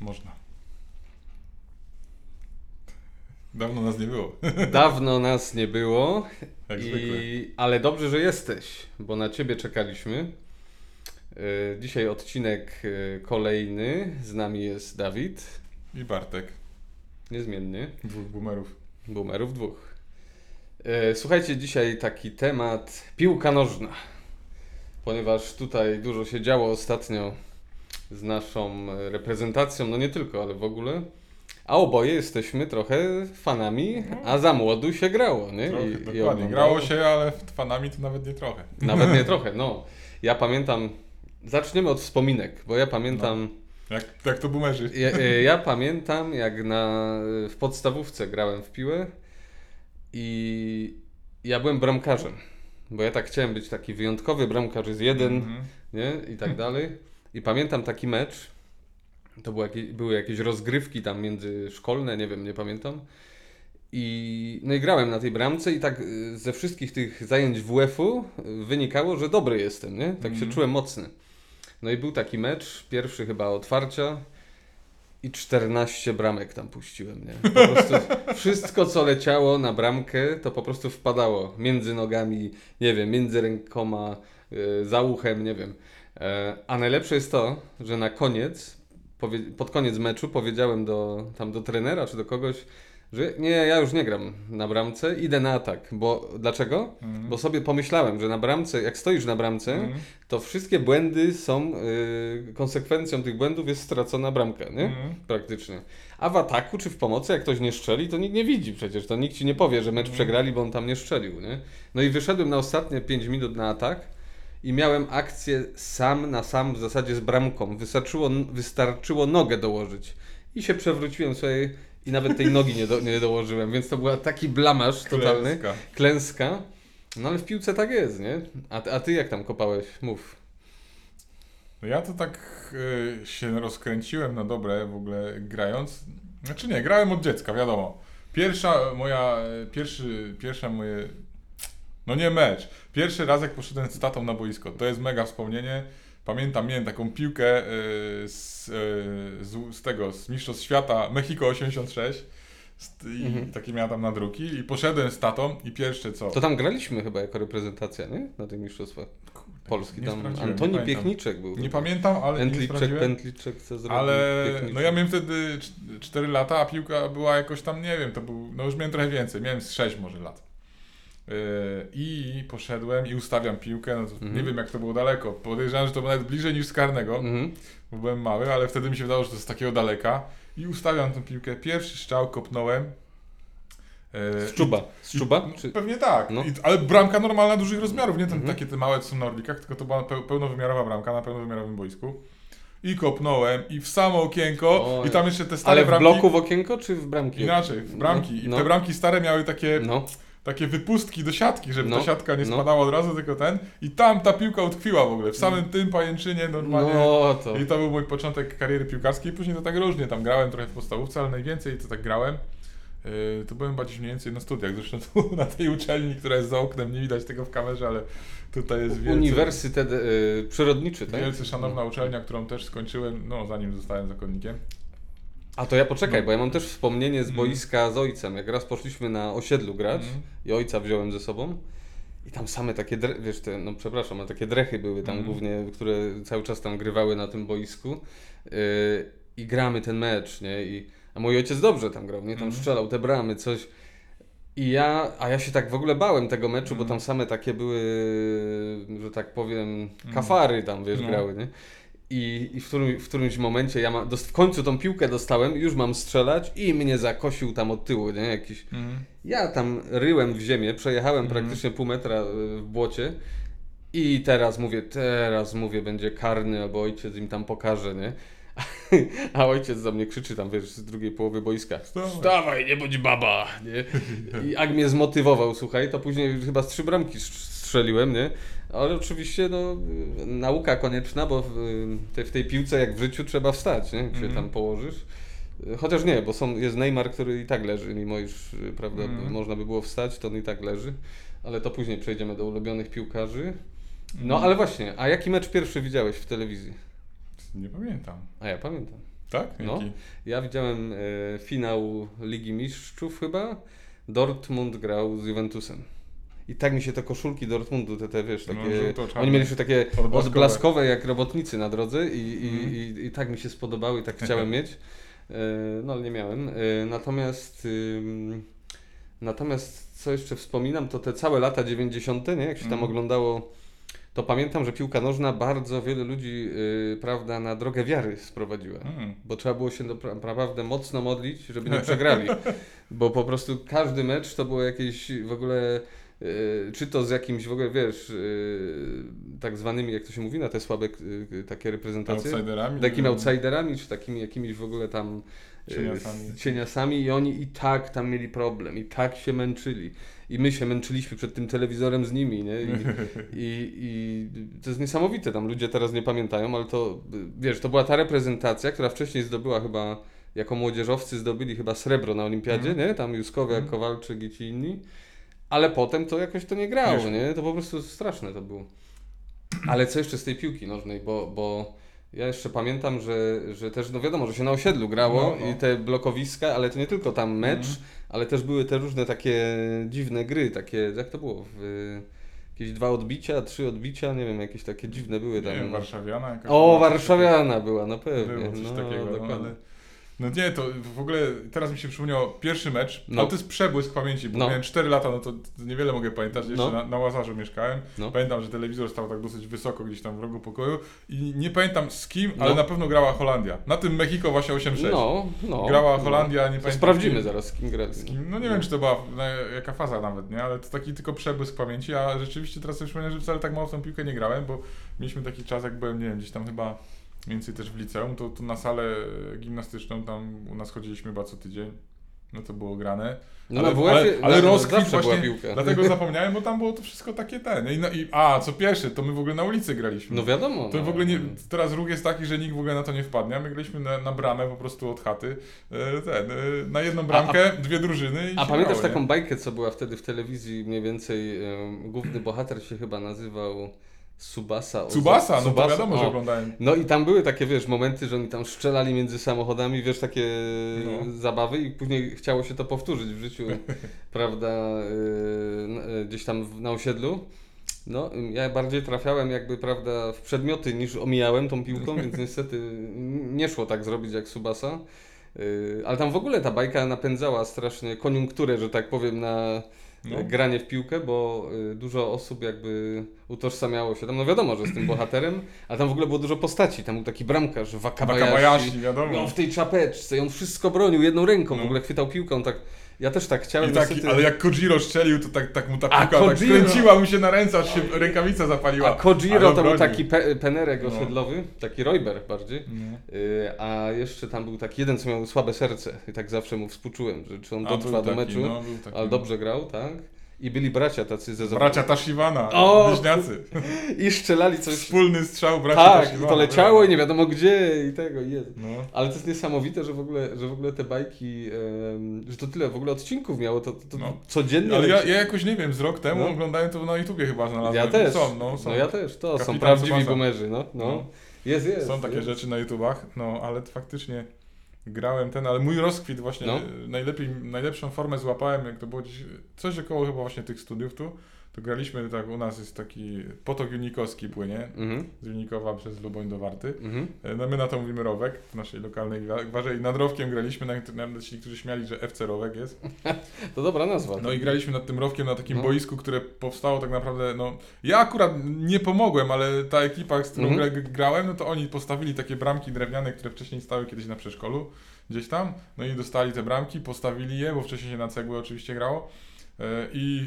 Można. Dawno nas nie było. Dawno nas nie było, Jak zwykle. i... ale dobrze, że jesteś, bo na Ciebie czekaliśmy. E, Dzisiaj odcinek e, kolejny. Z nami jest Dawid, I Bartek. niezmienny. Dwóch boomerów. Boomerów dwóch. E, Słuchajcie, dzisiaj taki temat piłka nożna. Ponieważ tutaj dużo się działo ostatnio z naszą e, reprezentacją, no nie tylko, ale w ogóle. A oboje jesteśmy trochę fanami, a za młodu się grało, nie? Trochę, I- i dokładnie. oglądało. Grało się, ale fanami to nawet nie trochę. Nawet nie trochę, no. Ja pamiętam, zaczniemy od wspominek, bo ja pamiętam, Jak, jak to boomerzy. ja, e, ja pamiętam jak na, w podstawówce grałem w piłę i ja byłem bramkarzem, bo ja tak chciałem być taki wyjątkowy bramkarz, jest jeden, Mhm. nie, i tak dalej. I pamiętam taki mecz, to były jakieś, były jakieś rozgrywki tam międzyszkolne, nie wiem, nie pamiętam. I, no i grałem na tej bramce i tak y, ze wszystkich tych zajęć WF-u y, wynikało, że dobry jestem, nie? Tak się Mhm. czułem mocny. No i był taki mecz, pierwszy chyba otwarcia i 14 bramek tam puściłem, nie? Po prostu wszystko co leciało na bramkę to po prostu wpadało między nogami, nie wiem, między rękoma, y, za uchem, nie wiem. E, A najlepsze jest to, że na koniec, pod koniec meczu powiedziałem do, tam do trenera czy do kogoś, że nie, ja już nie gram na bramce, idę na atak. Bo dlaczego? Mhm. Bo sobie pomyślałem, że na bramce, jak stoisz na bramce, Mhm. to wszystkie błędy są, y, konsekwencją tych błędów jest stracona bramka, nie? Mhm. Praktycznie. A w ataku czy w pomocy, jak ktoś nie szczeli, to nikt nie widzi przecież, to nikt ci nie powie, że mecz przegrali, bo on tam nie szczelił, nie? No i wyszedłem na ostatnie 5 minut na atak i miałem akcję sam na sam w zasadzie z bramką. Wystarczyło, wystarczyło nogę dołożyć. I się przewróciłem sobie i nawet tej nogi nie, do, nie dołożyłem, więc to była taki blamaż totalny, Klęska. klęska. No ale w piłce tak jest, nie? A, a ty jak tam kopałeś? Mów. No ja to tak y, się rozkręciłem na dobre w ogóle grając. Znaczy nie, grałem od dziecka, wiadomo. Pierwsza moja, y, pierwszy, pierwsza moje, no nie mecz. Pierwszy raz jak poszedłem z tatą na boisko, to jest mega wspomnienie. Pamiętam, miałem taką piłkę y, z, y, z, z tego, z Mistrzostw Świata Mexico 86. Z- I Mhm. takie miałem tam nadruki i poszedłem z tatą i pierwsze co? To tam graliśmy chyba jako reprezentacja, nie? Na tych mistrzostwach Polski. nie Tam nie Antoni. Piechniczek był. Nie pamiętam, ale nie Pętliczek, sprawdziłem. pętliczek, co zrobił. Ale Piechniczek. no ja miałem wtedy 4 lata, a piłka była jakoś tam, nie wiem, to był, no już miałem trochę więcej, miałem z 6 może lat. Yy, I poszedłem i ustawiam piłkę, no to Mhm. nie wiem jak to było daleko, podejrzewam, że to było nawet bliżej niż z karnego, Mhm. bo byłem mały, ale wtedy mi się wydawało, że to jest takiego daleka i ustawiam tę piłkę, pierwszy strzał kopnąłem. Yy, Z czuba. Z czuba? no, Czy... Pewnie tak, No. I, ale bramka normalna dużych rozmiarów, nie Mhm. takie te małe co są na Orlikach, tylko to była peł- pełnowymiarowa bramka na pełnowymiarowym boisku. I kopnąłem i w samo okienko i tam jeszcze te stare Ale w bramki. bloku w okienko, czy w bramki? Inaczej, w bramki. I No. te bramki stare miały takie, No. Takie wypustki do siatki, żeby No. ta siatka nie No. spadała od razu, tylko ten. I tam ta piłka utkwiła w ogóle, w samym tym pajęczynie normalnie. No to. I to był mój początek kariery piłkarskiej. Później to tak różnie, tam grałem trochę w podstawówce, ale najwięcej to tak grałem. Yy, to byłem bardziej mniej więcej na studiach, zresztą tu na tej uczelni, która jest za oknem, nie widać tego w kamerze, ale tutaj jest wielce, Uniwersytet y, Przyrodniczy, tak? wielce szanowna uczelnia, którą też skończyłem, no zanim zostałem zakonnikiem. A to ja poczekaj, No. bo ja mam też wspomnienie z Mhm. boiska z ojcem. Jak raz poszliśmy na osiedlu grać Mhm. i ojca wziąłem ze sobą. I tam same takie, wiesz, te, no przepraszam, ale takie drechy były tam Mhm. głównie, które cały czas tam grywały na tym boisku. Yy, I gramy ten mecz, nie? I, a mój ojciec dobrze tam grał, nie? Tam Mhm. strzelał te bramy, coś. I ja, a ja się tak w ogóle bałem tego meczu, bo Mhm. tam same takie były, że tak powiem, kafary tam, wiesz, No. grały, nie? I, i w, którym, w którymś momencie ja ma, w końcu tą piłkę dostałem, już mam strzelać i mnie zakosił tam od tyłu, nie? Jakiś, ja tam ryłem w ziemię, przejechałem Mhm. praktycznie pół metra y, w błocie i teraz mówię, teraz mówię, będzie karny, albo ojciec im tam pokaże, nie? A ojciec za mnie krzyczy tam, wiesz, z drugiej połowy boiska. Wstawaj. Nie bądź baba, nie? I jak mnie zmotywował, słuchaj, to później chyba z trzy bramki strzeliłem, nie? Ale oczywiście, no, nauka konieczna, bo w, te, w tej piłce, jak w życiu, trzeba wstać, nie? Jak się Mhm. tam położysz. Chociaż nie, bo są, jest Neymar, który i tak leży, mimo iż, prawda, Mhm. można by było wstać, to on i tak leży. Ale to później przejdziemy do ulubionych piłkarzy. No, Mhm. ale właśnie, a jaki mecz pierwszy widziałeś w telewizji? Nie pamiętam. A ja pamiętam. Tak? No. Jaki? Ja widziałem e, finał Ligi Mistrzów chyba. Dortmund grał z Juventusem. I tak mi się te koszulki Dortmundu, te, te wiesz, No, takie. żółto-czarne. oni mieli jeszcze takie Odblaskowe. odblaskowe jak robotnicy na drodze i, i, Mhm. i, i tak mi się spodobały, tak chciałem mieć. E, no ale nie miałem. E, natomiast natomiast co jeszcze wspominam, to te całe lata 90., nie? jak się tam Mhm. oglądało, to pamiętam, że piłka nożna bardzo wiele ludzi, y, prawda, na drogę wiary sprowadziła. Mm. Bo trzeba było się naprawdę mocno modlić, żeby nie przegrali. Bo po prostu każdy mecz to było jakieś w ogóle, czy to z jakimś w ogóle, wiesz, y, tak zwanymi, jak to się mówi na te słabe takie reprezentacje, Outsiderami? takimi outsiderami, czy takimi jakimiś w ogóle tam y, Cieniasami. cieniasami i oni i tak tam mieli problem, i tak się męczyli. I my się męczyliśmy przed tym telewizorem z nimi, nie? I, i, I to jest niesamowite, tam ludzie teraz nie pamiętają, ale to, y, wiesz, to była ta reprezentacja, która wcześniej zdobyła chyba, jako młodzieżowcy zdobyli chyba srebro na olimpiadzie, Mhm. nie? Tam Juskowiak, Mhm. Kowalczyk i ci inni. Ale potem to jakoś to nie grało, Wiesz. nie? To po prostu straszne to było. Ale co jeszcze z tej piłki nożnej, bo, bo ja jeszcze pamiętam, że, że też, no wiadomo, że się na osiedlu grało No, no. i te blokowiska, ale to nie tylko tam mecz, Mhm. ale też były te różne takie dziwne gry, takie, jak to było, w, jakieś dwa odbicia, trzy odbicia, nie wiem, jakieś takie dziwne były Nie tam. wiem, warszawiana jakaś. o, była, warszawiana była, no pewnie. Było coś no, takiego, no, dokładnie. ale... No nie, to w ogóle teraz mi się przypomniał pierwszy mecz, No. ale to jest przebłysk pamięci, bo No. miałem 4 lata, no to niewiele mogę pamiętać, jeszcze No. na, na Łazarzu mieszkałem. No. Pamiętam, że telewizor stał tak dosyć wysoko gdzieś tam w rogu pokoju i nie pamiętam z kim, ale No. na pewno grała Holandia. Na tym Mexico właśnie 8-6. No, no. Grała no. Holandia, nie To pamiętam. sprawdzimy kim. zaraz, z kim grali. Z kim? No nie wiem, czy to była na, jaka faza nawet, nie? Ale to taki tylko przebłysk pamięci, a rzeczywiście teraz sobie przypomniałem, że wcale tak mało w tą piłkę nie grałem, bo mieliśmy taki czas, jak byłem, nie wiem, gdzieś tam chyba więcej też w liceum, to, to na salę gimnastyczną tam u nas chodziliśmy chyba co tydzień. No to było grane. No ale, WF-ie ale, ale na- rozkwit właśnie, dlatego zapomniałem, bo tam było to wszystko takie ten. I, no, i, a, co pierwsze, to my w ogóle na ulicy graliśmy. No wiadomo. To no. w ogóle nie, teraz ruch jest taki, że nikt w ogóle na to nie wpadnie. a My graliśmy na, na bramę po prostu od chaty. E, ten, e, na jedną bramkę, dwie drużyny i A pamiętasz grało, nie? taką bajkę, co była wtedy w telewizji mniej więcej, em, główny bohater się chyba nazywał Subasa. Tsubasa, no to wiadomo, że o. oglądałem. No i tam były takie, wiesz, momenty, że oni tam strzelali między samochodami, wiesz, takie No. zabawy i później chciało się to powtórzyć w życiu, prawda, yy, n- yy, gdzieś tam na osiedlu. No, ja bardziej trafiałem jakby, prawda, w przedmioty niż omijałem tą piłką, więc niestety nie szło tak zrobić jak Subasa. Yy, ale tam w ogóle ta bajka napędzała strasznie koniunkturę, że tak powiem, na No. granie w piłkę, bo y, dużo osób jakby utożsamiało się tam, no wiadomo, że z tym bohaterem, a tam w ogóle było dużo postaci, tam był taki bramkarz, Wakabayashi, Wakabayashi, wiadomo. no, w tej czapeczce i on wszystko bronił jedną ręką, No. w ogóle chwytał piłkę, on tak, ja też tak chciałem, I taki, niestety- ale jak Kojiro strzelił, to tak, tak mu ta piłka tak skręciła mu się na ręce, aż się rękawica zapaliła. a Kojiro to był taki pe penerek No. osiedlowy, taki Royber bardziej, No. y, a jeszcze tam był taki jeden, co miał słabe serce i tak zawsze mu współczułem, że czy on dotrwa do taki, meczu, no, taki. ale dobrze grał, tak? I byli bracia tacy ze Bracia Tashiwana, O! bliźniacy. I strzelali coś. Wspólny strzał braci Tak, Tashiwana. to leciało i nie wiadomo gdzie i tego i jest. No. Ale to jest niesamowite, że w ogóle, że w ogóle te bajki, em, że to tyle w ogóle odcinków miało, to, to No. codziennie Ale ja, leci. ja jakoś nie wiem, z rok temu No. oglądałem to na YouTubie chyba znalazłem. ja też. Są, no, są. no ja też, to są Kapitan prawdziwi Tsubasa. boomerzy, no, no. No. Jest, jest. Są takie jest. rzeczy na YouTubach, no ale faktycznie grałem ten, ale mój rozkwit właśnie, No. najlepiej, najlepszą formę złapałem, jak to było gdzieś, coś około chyba właśnie tych studiów tu, to graliśmy, tak u nas jest taki potok Junikowski płynie, Mhm, z Junikowa przez Luboń do Warty. mhm. E, No my na to mówimy Rowek w naszej lokalnej gwa- gwarze i nad Rowkiem graliśmy, nawet nawet ci niektórzy śmiali, że FC Rowek jest. To dobra nazwa. No i graliśmy nad tym Rowkiem na takim No. boisku, które powstało tak naprawdę, no ja akurat nie pomogłem, ale ta ekipa, z którą Mhm. gra- grałem, no to oni postawili takie bramki drewniane, które wcześniej stały kiedyś na przeszkolu, gdzieś tam, no i dostali te bramki, postawili je, bo wcześniej się na cegły oczywiście grało. E, I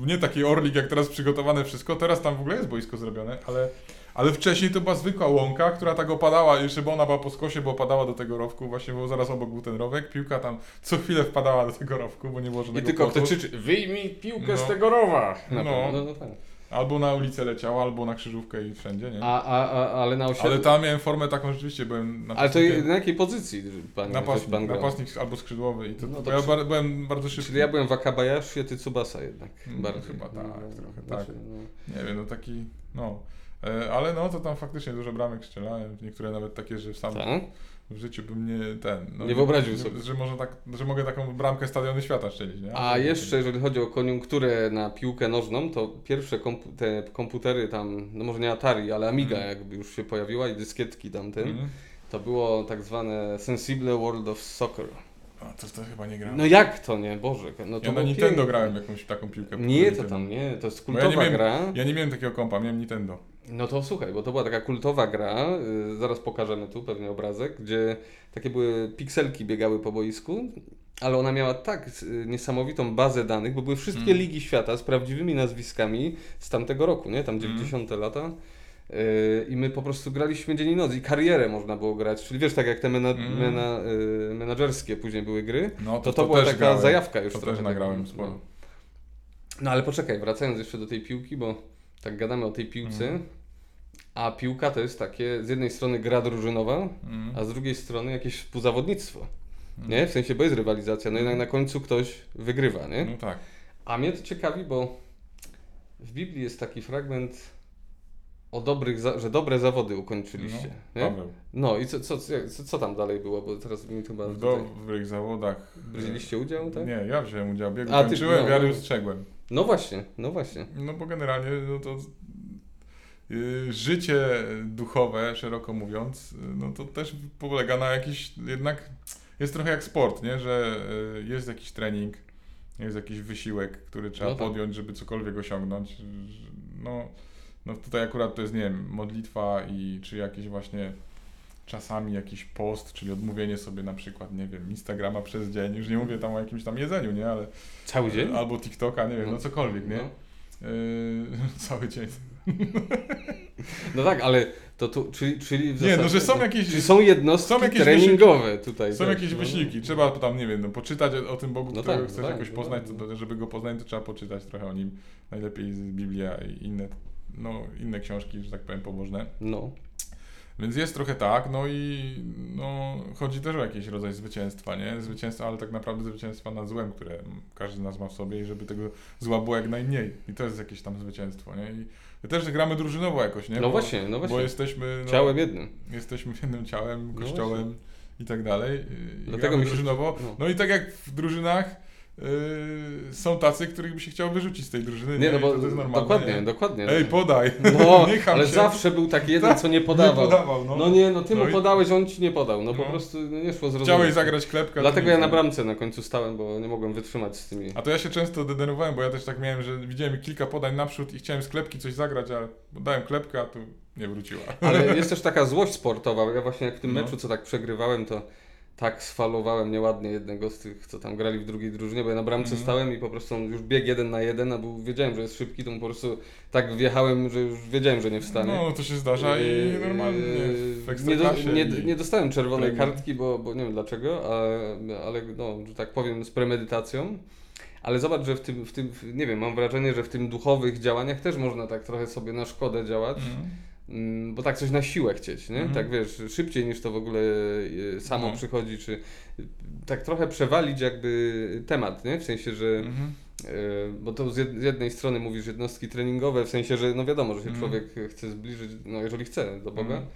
e, nie taki orlik jak teraz przygotowane wszystko, teraz tam w ogóle jest boisko zrobione, ale, ale wcześniej to była zwykła łąka, która tak opadała, jeszcze bo ona była po skosie, bo opadała do tego rowku, właśnie bo zaraz obok był ten rowek, piłka tam co chwilę wpadała do tego rowku, bo nie było I żadnego tylko płotu. kto krzyczy, wyjmij piłkę z No. tego rowa. No. No, no tak. Albo na ulicę leciała, albo na krzyżówkę i wszędzie, nie? A, a, a, ale na osiedlu... Ale tam miałem formę taką rzeczywiście, byłem Ale to na jakiej pozycji pan, coś pan grał? napastnik albo skrzydłowy i to, No to ja przy- byłem bardzo szybki. Czyli ja byłem Wakabayashi, a ty Tsubasa jednak. Mm, bardziej. chyba tak, No, trochę znaczy, tak. no. Nie wiem, no taki, no. E, Ale no to tam faktycznie dużo bramek strzelałem, niektóre nawet takie, że sam Tak? W życiu bym nie ten. No, Nie wyobraził sobie. Że, może tak, że mogę taką bramkę stadiony świata strzelić, nie? A jeszcze, jeżeli chodzi o koniunkturę na piłkę nożną, to pierwsze kompu- te komputery tam, no może nie Atari, ale Amiga Mhm. jakby już się pojawiła i dyskietki tamten, Mhm. to było tak zwane Sensible World of Soccer. A to, to chyba nie grałem. No jak to nie, Boże, no to ja na było Nintendo piękne. grałem jakąś taką piłkę. Nie, to Nintendo. tam nie, to jest Bo ja nie kultowa miałem- gra. Ja nie miałem takiego kompa, miałem Nintendo. No to słuchaj, bo to była taka kultowa gra, y, zaraz pokażemy tu pewnie obrazek, gdzie takie były pikselki biegały po boisku, ale ona miała tak y, niesamowitą bazę danych, bo były wszystkie Mm. ligi świata z prawdziwymi nazwiskami z tamtego roku, nie? Tam 90 lata. Y, I my po prostu graliśmy dzień i noc i karierę można było grać, czyli wiesz, tak jak te mena, Mm. mena, y, menadżerskie później były gry, No to to, była też taka grałem. zajawka już To trochę. też nagrałem sporo. No. no ale poczekaj, wracając jeszcze do tej piłki, bo tak gadamy o tej piłce, Mhm. a piłka to jest takie z jednej strony gra drużynowa, Mm. a z drugiej strony jakieś współzawodnictwo. Mm. Nie? W sensie, bo jest rywalizacja, no jednak na końcu ktoś wygrywa, nie? No tak. A mnie to ciekawi, bo w Biblii jest taki fragment o dobrych, że dobre zawody ukończyliście. No, nie? Paweł. No i co, co, co, co tam dalej było, bo teraz mi chyba W dobrych zawodach. Wzięliście udział, tak? Nie, ja wziąłem udział. Bieg A, ty- kończyłem, no, wiary ustrzegłem. No właśnie, no właśnie. No bo generalnie no to y, życie duchowe, szeroko mówiąc, y, no to też polega na jakiś, jednak jest trochę jak sport, nie? Że y, jest jakiś trening, jest jakiś wysiłek, który trzeba No tak. podjąć, żeby cokolwiek osiągnąć. No, no tutaj akurat to jest, nie wiem, modlitwa i czy jakieś właśnie czasami jakiś post, czyli odmówienie sobie na przykład, nie wiem, Instagrama przez dzień, już nie mówię tam o jakimś tam jedzeniu, nie, ale Cały dzień? albo TikToka, nie wiem, no, No. cokolwiek, nie? No. Yy, cały dzień. No tak, ale to tu, czyli, czyli w Nie, no zasadzie- że są jakieś, Czyli są jednostki są jakieś treningowe tutaj. są też, jakieś no. wysiłki. Trzeba tam, nie wiem, no, poczytać o, tym Bogu, No którego tak, chcesz tak, jakoś no poznać, tak, żeby go poznać, to trzeba poczytać trochę o nim. Najlepiej z Biblia i inne, no, inne książki, że tak powiem, pobożne. No. Więc jest trochę tak, no i no, chodzi też o jakiś rodzaj zwycięstwa, nie? Zwycięstwa, ale tak naprawdę zwycięstwa nad złem, które każdy z nas ma w sobie i żeby tego zła było jak najmniej. I to jest jakieś tam zwycięstwo, nie? I też gramy drużynowo jakoś, nie? No Bo- właśnie, no Bo właśnie. jesteśmy no, Ciałem jednym. jesteśmy jednym ciałem, No kościołem i tak dalej. I Dlatego gramy mi się- drużynowo. no. No. i tak jak w drużynach yy, są tacy, których by się chciało wyrzucić z tej drużyny. Nie, no I bo to, to jest normalne. dokładnie, nie? dokładnie. Ej, podaj. No, nie ale się. zawsze był taki jeden, co nie podawał. Nie podawał, no. No nie, no ty No mu i- podałeś, on ci nie podał. No po No. prostu no nie szło zrozumieć. Chciałeś zagrać klepkę. Dlatego ja nie na bramce na końcu stałem, bo nie mogłem wytrzymać z tymi. A to ja się często denerwowałem, bo ja też tak miałem, że widziałem kilka podań naprzód i chciałem z klepki coś zagrać, ale dałem klepkę, a tu nie wróciła. Ale jest też taka złość sportowa. Ja właśnie jak w tym No. meczu, co tak przegrywałem, to tak sfalowałem nieładnie jednego z tych, co tam grali w drugiej drużynie, bo ja na bramce Mhm. stałem i po prostu on już biegł jeden na jeden, a był, wiedziałem, że jest szybki, to mu po prostu tak wjechałem, że już wiedziałem, że nie wstanie. No, to się zdarza i Yy, normalnie w nie, do, nie, i- nie dostałem czerwonej kartki, bo, bo nie wiem dlaczego, a, ale no, że tak powiem z premedytacją. Ale zobacz, że w tym, w tym, nie wiem, mam wrażenie, że w tym duchowych działaniach też można tak trochę sobie na szkodę działać. Mm, Bo tak coś na siłę chcieć, nie? Mhm. Tak wiesz, szybciej niż to w ogóle e, samo No. przychodzi, czy tak trochę przewalić jakby temat, nie? W sensie, że Mhm. e, bo to z jed- z jednej strony mówisz jednostki treningowe, w sensie, że no wiadomo, że się Mhm. człowiek chce zbliżyć, no jeżeli chce do Boga, Mhm.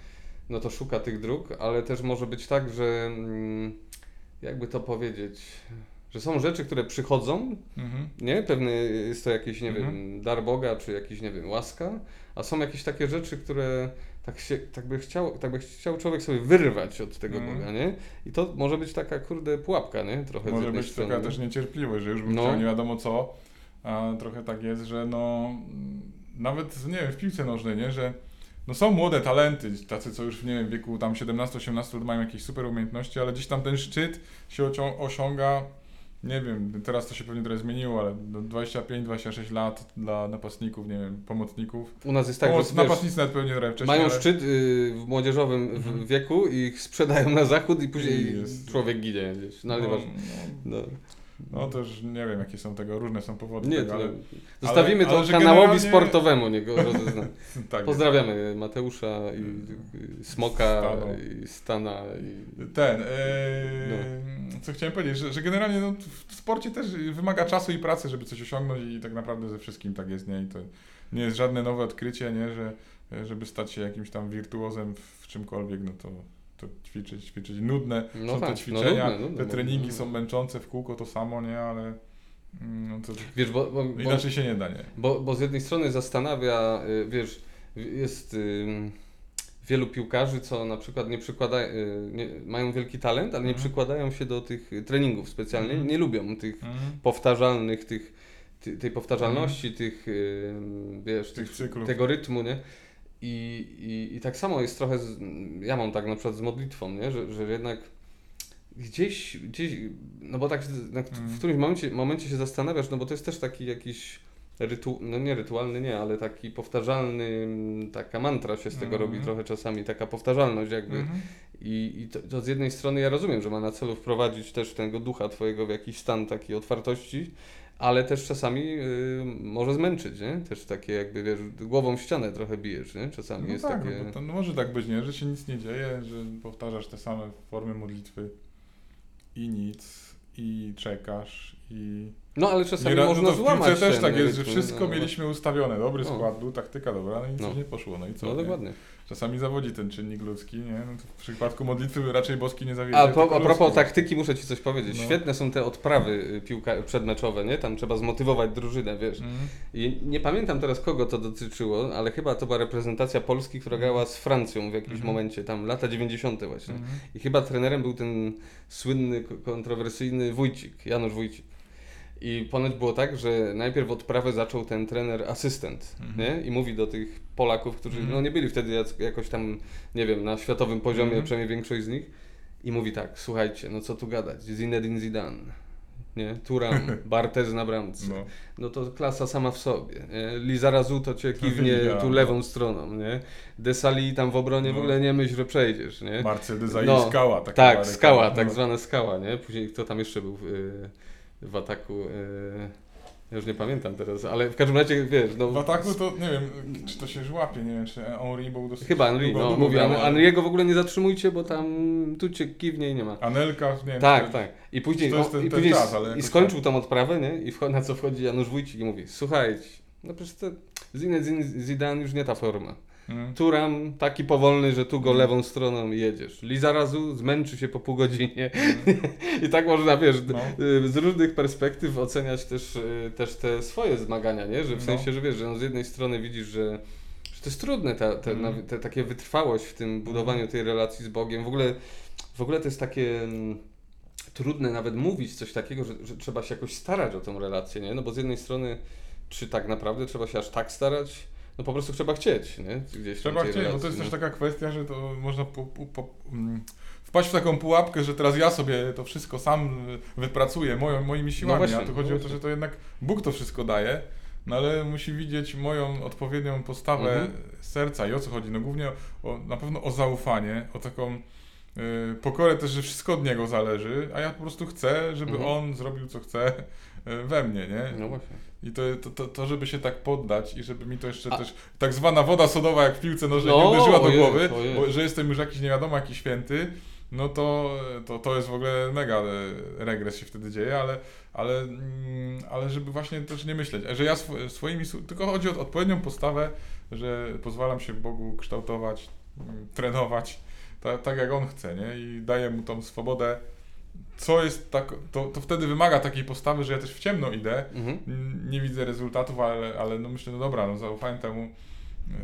no to szuka tych dróg, ale też może być tak, że mm, jakby to powiedzieć, że są rzeczy, które przychodzą, nie? Pewny jest to jakiś, nie wiem, dar Boga, czy jakiś, nie wiem, łaska, a są jakieś takie rzeczy, które tak, się, tak, by chciał, tak by chciał człowiek sobie wyrwać od tego Mhm. Boga, nie? I to może być taka, kurde, pułapka, nie? Trochę Może być strony. taka też niecierpliwość, że już bym No. chciał nie wiadomo co, a trochę tak jest, że no mm, nawet, nie wiem, w piłce nożnej, nie, że no są młode talenty, tacy co już, nie wiem, w wieku tam 17-18 lat mają jakieś super umiejętności, ale gdzieś tam ten szczyt się osiąga, nie wiem, teraz to się pewnie trochę zmieniło, ale do 25-26 lat dla napastników, nie wiem, pomocników. U nas jest tak, Pomoc, że napastnicy nawet pewnie trochę wcześniej, mają ale... szczyt y, w młodzieżowym w Mhm. wieku i ich sprzedają na zachód i później I człowiek ginie gdzieś. No ale no, nieważne. no, No. już nie wiem, jakie są tego, różne są powody Nie, tego, ale... zostawimy ale to że kanałowi generalnie- sportowemu, niech go rozezna. tak, Pozdrawiamy Mateusza i, i Smoka Stano. i Stana i Ten, e, No. co chciałem powiedzieć, że, że generalnie no, w sporcie też wymaga czasu i pracy, żeby coś osiągnąć i tak naprawdę ze wszystkim tak jest, nie? I to nie jest żadne nowe odkrycie, nie? Że e, żeby stać się jakimś tam wirtuozem w czymkolwiek, no to, to ćwiczyć, ćwiczyć. Nudne No są tak, te no ćwiczenia, nudne, nudne, te bo- treningi no. są męczące w kółko, to samo, nie, ale mm, no to Wiesz, bo, bo, bo, inaczej się nie da, nie. bo, bo z jednej strony zastanawia, y, wiesz, jest ym, wielu piłkarzy, co na przykład nie przykładają, nie, mają wielki talent, ale nie Mhm. przykładają się do tych treningów specjalnie, Mhm. nie lubią tych Mm. powtarzalnych, tych, ty, tej powtarzalności, tych, ym, wiesz, Mhm. Tych tych, tego rytmu, nie? I, i, I tak samo jest trochę, z, ja mam tak na przykład z modlitwą, nie? Że, że jednak gdzieś, gdzieś, no bo tak na, Mhm. w którymś momencie, momencie się zastanawiasz, no bo to jest też taki jakiś rytu, no nie rytualny, nie, ale taki powtarzalny, mm, taka mantra się z tego Mhm. robi trochę czasami, taka powtarzalność jakby. Mhm. I, i to, to z jednej strony ja rozumiem, że ma na celu wprowadzić też tego ducha twojego w jakiś stan takiej otwartości, ale też czasami y, może zmęczyć, nie? Też takie jakby, wiesz, głową w ścianę trochę bijesz, nie? Czasami No jest tak, takie... no, to no może tak być, nie? Że się nic nie dzieje, że powtarzasz te same formy modlitwy i nic, i czekasz, i... No ale czasami można no to w złamać piłce też tak jest, że wszystko no, mieliśmy ustawione, dobry No. skład był, taktyka dobra, no i nic No. nie poszło, no i co? No nie? dokładnie. Czasami zawodzi ten czynnik ludzki, nie? No w przypadku modlitwy raczej boski nie zawiedzie, A, po, a propos taktyki muszę Ci coś powiedzieć. No. Świetne są te odprawy y, piłka przedmeczowe, nie? Tam trzeba zmotywować drużynę, wiesz. Mhm. I nie pamiętam teraz kogo to dotyczyło, ale chyba to była reprezentacja Polski, która grała z Francją w jakimś Mhm. momencie, tam lata 90. właśnie. Mhm. I chyba trenerem był ten słynny, ko- kontrowersyjny Wójcik, Janusz Wójcik. I ponoć było tak, że najpierw odprawę zaczął ten trener asystent, Mhm. nie? I mówi do tych Polaków, którzy Mhm. no, nie byli wtedy jakoś tam, nie wiem, na światowym poziomie, Mhm. przynajmniej większość z nich. I mówi tak, słuchajcie, no co tu gadać, Zinedine Zidane, nie? Turam, Barthez na bramce. No. No to klasa sama w sobie. Nie? Lizarazu to cię kiwnie tu lewą stroną, nie? Desali tam w obronie w No. ogóle nie myśl, że przejdziesz, nie? Mercedesa No, i skała. taka Tak, skała, No. tak zwana skała, nie? Później kto tam jeszcze był w, y, w ataku? y, ja już nie pamiętam teraz, ale w każdym razie wiesz, no. W ataku to nie wiem, czy to się żłapie, nie wiem, czy Henri był dosyć. Chyba długo- no, długo mówi, grał, An- ale- Anriego w ogóle nie zatrzymujcie, bo tam tu cię kiwnie i nie ma. Anelka, nie wiem. Tak, czy- tak. I później, ten- i, później czas, i skończył tą odprawę, nie? I na co wchodzi Janusz Wójcik i mówi, słuchajcie, no przecież to Zinedine Zidane już nie ta forma. Mm. Turam taki powolny, że tu go lewą stroną jedziesz. Lizarazu zmęczy się po pół godzinie. I tak można, wiesz, No. y, z różnych perspektyw oceniać też, y, też te swoje zmagania, nie? Że w No. sensie, że wiesz, że no z jednej strony widzisz, że, że to jest trudne, ta, te, Mhm. nawi- te, takie wytrwałość w tym budowaniu tej relacji z Bogiem. W ogóle, w ogóle to jest takie mm, trudne nawet mówić coś takiego, że, że trzeba się jakoś starać o tą relację, nie? No bo z jednej strony, czy tak naprawdę trzeba się aż tak starać? No po prostu trzeba chcieć, nie? Gdzieś Trzeba chcieć, bo to relacji, jest też no. taka kwestia, że to można po, po, po, mm, wpaść w taką pułapkę, że teraz ja sobie to wszystko sam wypracuję moją, moimi siłami, właśnie, a tu chodzi no o to, że to jednak Bóg to wszystko daje, no ale musi widzieć moją odpowiednią postawę Mhm. serca i o co chodzi? No głównie o, na pewno o zaufanie, o taką y, pokorę też, że wszystko od Niego zależy, a ja po prostu chcę, żeby Mhm. On zrobił co chce we mnie, nie? No właśnie. I to, to, to, to, żeby się tak poddać i żeby mi to jeszcze A- też tak zwana woda sodowa jak w piłce nożnej No, nie uderzyła do głowy, bo, że jestem już jakiś nie wiadomo jaki święty, no to, to, to jest w ogóle mega e, regres się wtedy dzieje, ale, ale, mm, ale żeby właśnie też nie myśleć, że ja swo, swoimi, tylko chodzi o odpowiednią postawę, że pozwalam się Bogu kształtować, mm, trenować ta, tak jak On chce, nie? I daję Mu tą swobodę, co jest tak, to, to wtedy wymaga takiej postawy, że ja też w ciemno idę, Mhm. Nie widzę rezultatów, ale, ale no myślę, no dobra, no zaufałem temu,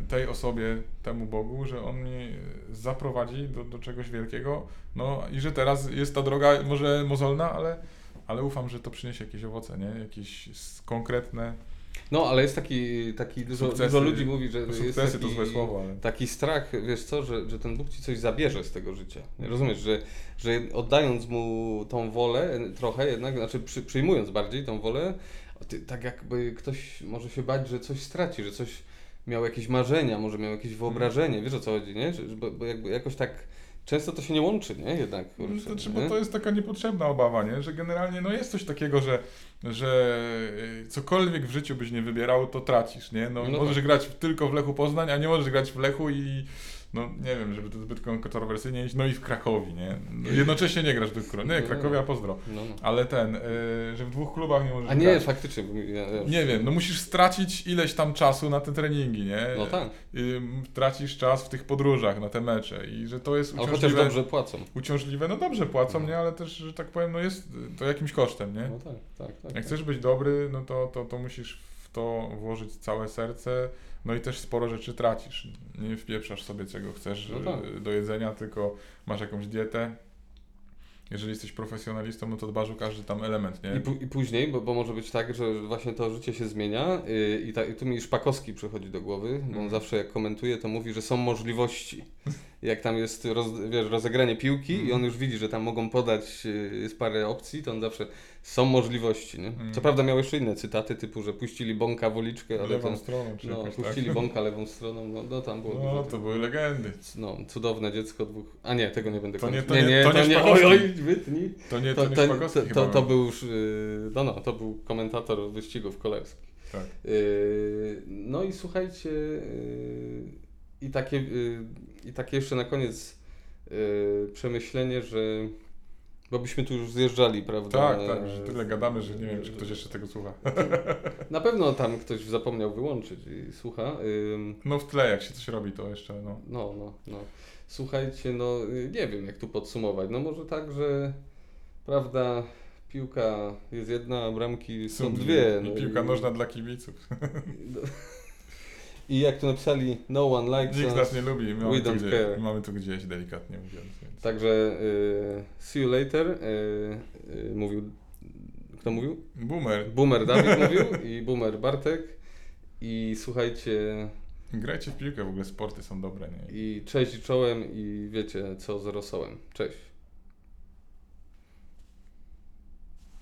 tej osobie, temu Bogu, że On mnie zaprowadzi do, do czegoś wielkiego, no i że teraz jest ta droga może mozolna, ale, ale ufam, że to przyniesie jakieś owoce, nie? Jakieś konkretne No, ale jest taki, taki dużo, dużo ludzi mówi, że jest taki, to złe słowo, ale... taki strach, wiesz co, że, że ten Bóg ci coś zabierze z tego życia. Rozumiesz, że, że oddając mu tą wolę e, trochę jednak, znaczy przy, przyjmując bardziej tą wolę, ty, tak jakby ktoś może się bać, że coś straci, że coś miał jakieś marzenia, może miał jakieś wyobrażenie, wiesz o co chodzi, nie? Że- bo, bo jakby jakoś tak często to się nie łączy, nie? Jednak. No, kurczę, to, znaczy, bo to jest taka niepotrzebna obawa, nie? że generalnie no jest coś takiego, że, że y, cokolwiek w życiu byś nie wybierał, to tracisz. Nie? No, No możesz tak. grać tylko w Lechu Poznań, a nie możesz grać w Lechu i no nie wiem, żeby to zbyt kontrowersyjnie iść, no i w Krakowi, nie? No, jednocześnie nie grasz w tych klubach. Nie, Krakowia pozdro. No, no. Ale ten, y, że w dwóch klubach nie możesz A nie, grać. faktycznie. Ja, ja, Nie wiem, no musisz stracić ileś tam czasu na te treningi, nie? No tak, Y, tracisz czas w tych podróżach na te mecze i że to jest ale chociaż uciążliwe. dobrze płacą. Uciążliwe, no dobrze płacą, No. nie? Ale też, że tak powiem, no jest to jakimś kosztem, nie? No tak, tak, tak. Jak tak. chcesz być dobry, no to, to, to musisz w to włożyć całe serce, no i też sporo rzeczy tracisz. Nie wpieprzasz sobie czego chcesz No tak. y, do jedzenia, tylko masz jakąś dietę. Jeżeli jesteś profesjonalistą, no to dbasz o każdy tam element, nie? I, pu- I później, bo, bo może być tak, że właśnie to życie się zmienia yy, i, ta, i tu mi Szpakowski przychodzi do głowy, bo on Mhm. zawsze jak komentuje, to mówi, że są możliwości. Jak tam jest roz, wiesz, rozegranie piłki i Mhm. on już widzi, że tam mogą podać, yy, jest parę opcji, to on zawsze są możliwości. Nie? Mhm. Co prawda miał jeszcze inne cytaty, typu, że puścili bąka w uliczkę, ale Lewą to, stroną, czy no, jakoś puścili tak. bąka lewą stroną, no, no tam było No, dużo. to były legendy. No, cudowne dziecko dwóch. A nie, tego nie będę To nie- kończył. to nie- to nie Oj, oj, wytnij. To nie, To, to nie to, to, to, to był. już, yy, no, no, to był komentator wyścigów kolarskich. Tak. Yy, no i słuchajcie, yy, i, takie, yy, i takie jeszcze na koniec yy, przemyślenie, że bo byśmy tu już zjeżdżali, prawda? Tak, tak, tyle gadamy, że nie wiem, czy ktoś jeszcze tego słucha. Na pewno tam ktoś zapomniał wyłączyć i słucha. No w tle, jak się coś robi, to jeszcze, no. No, no, no. Słuchajcie, no y, nie wiem jak tu podsumować. No może tak, że prawda, piłka jest jedna, a bramki są, dwie. I no piłka nożna dla kibiców. I jak tu napisali, no one likes Nikt nas nie lubi, we mamy tu, don't gdzieś, care. mamy tu gdzieś, delikatnie mówiąc. Więc. Także y, see you later. Y, y, mówił, kto mówił? Boomer, Boomer Dawid mówił i Boomer Bartek. I słuchajcie, grajcie w piłkę, w ogóle sporty są dobre, nie? i cześć i czołem i wiecie co z rosołem. Cześć.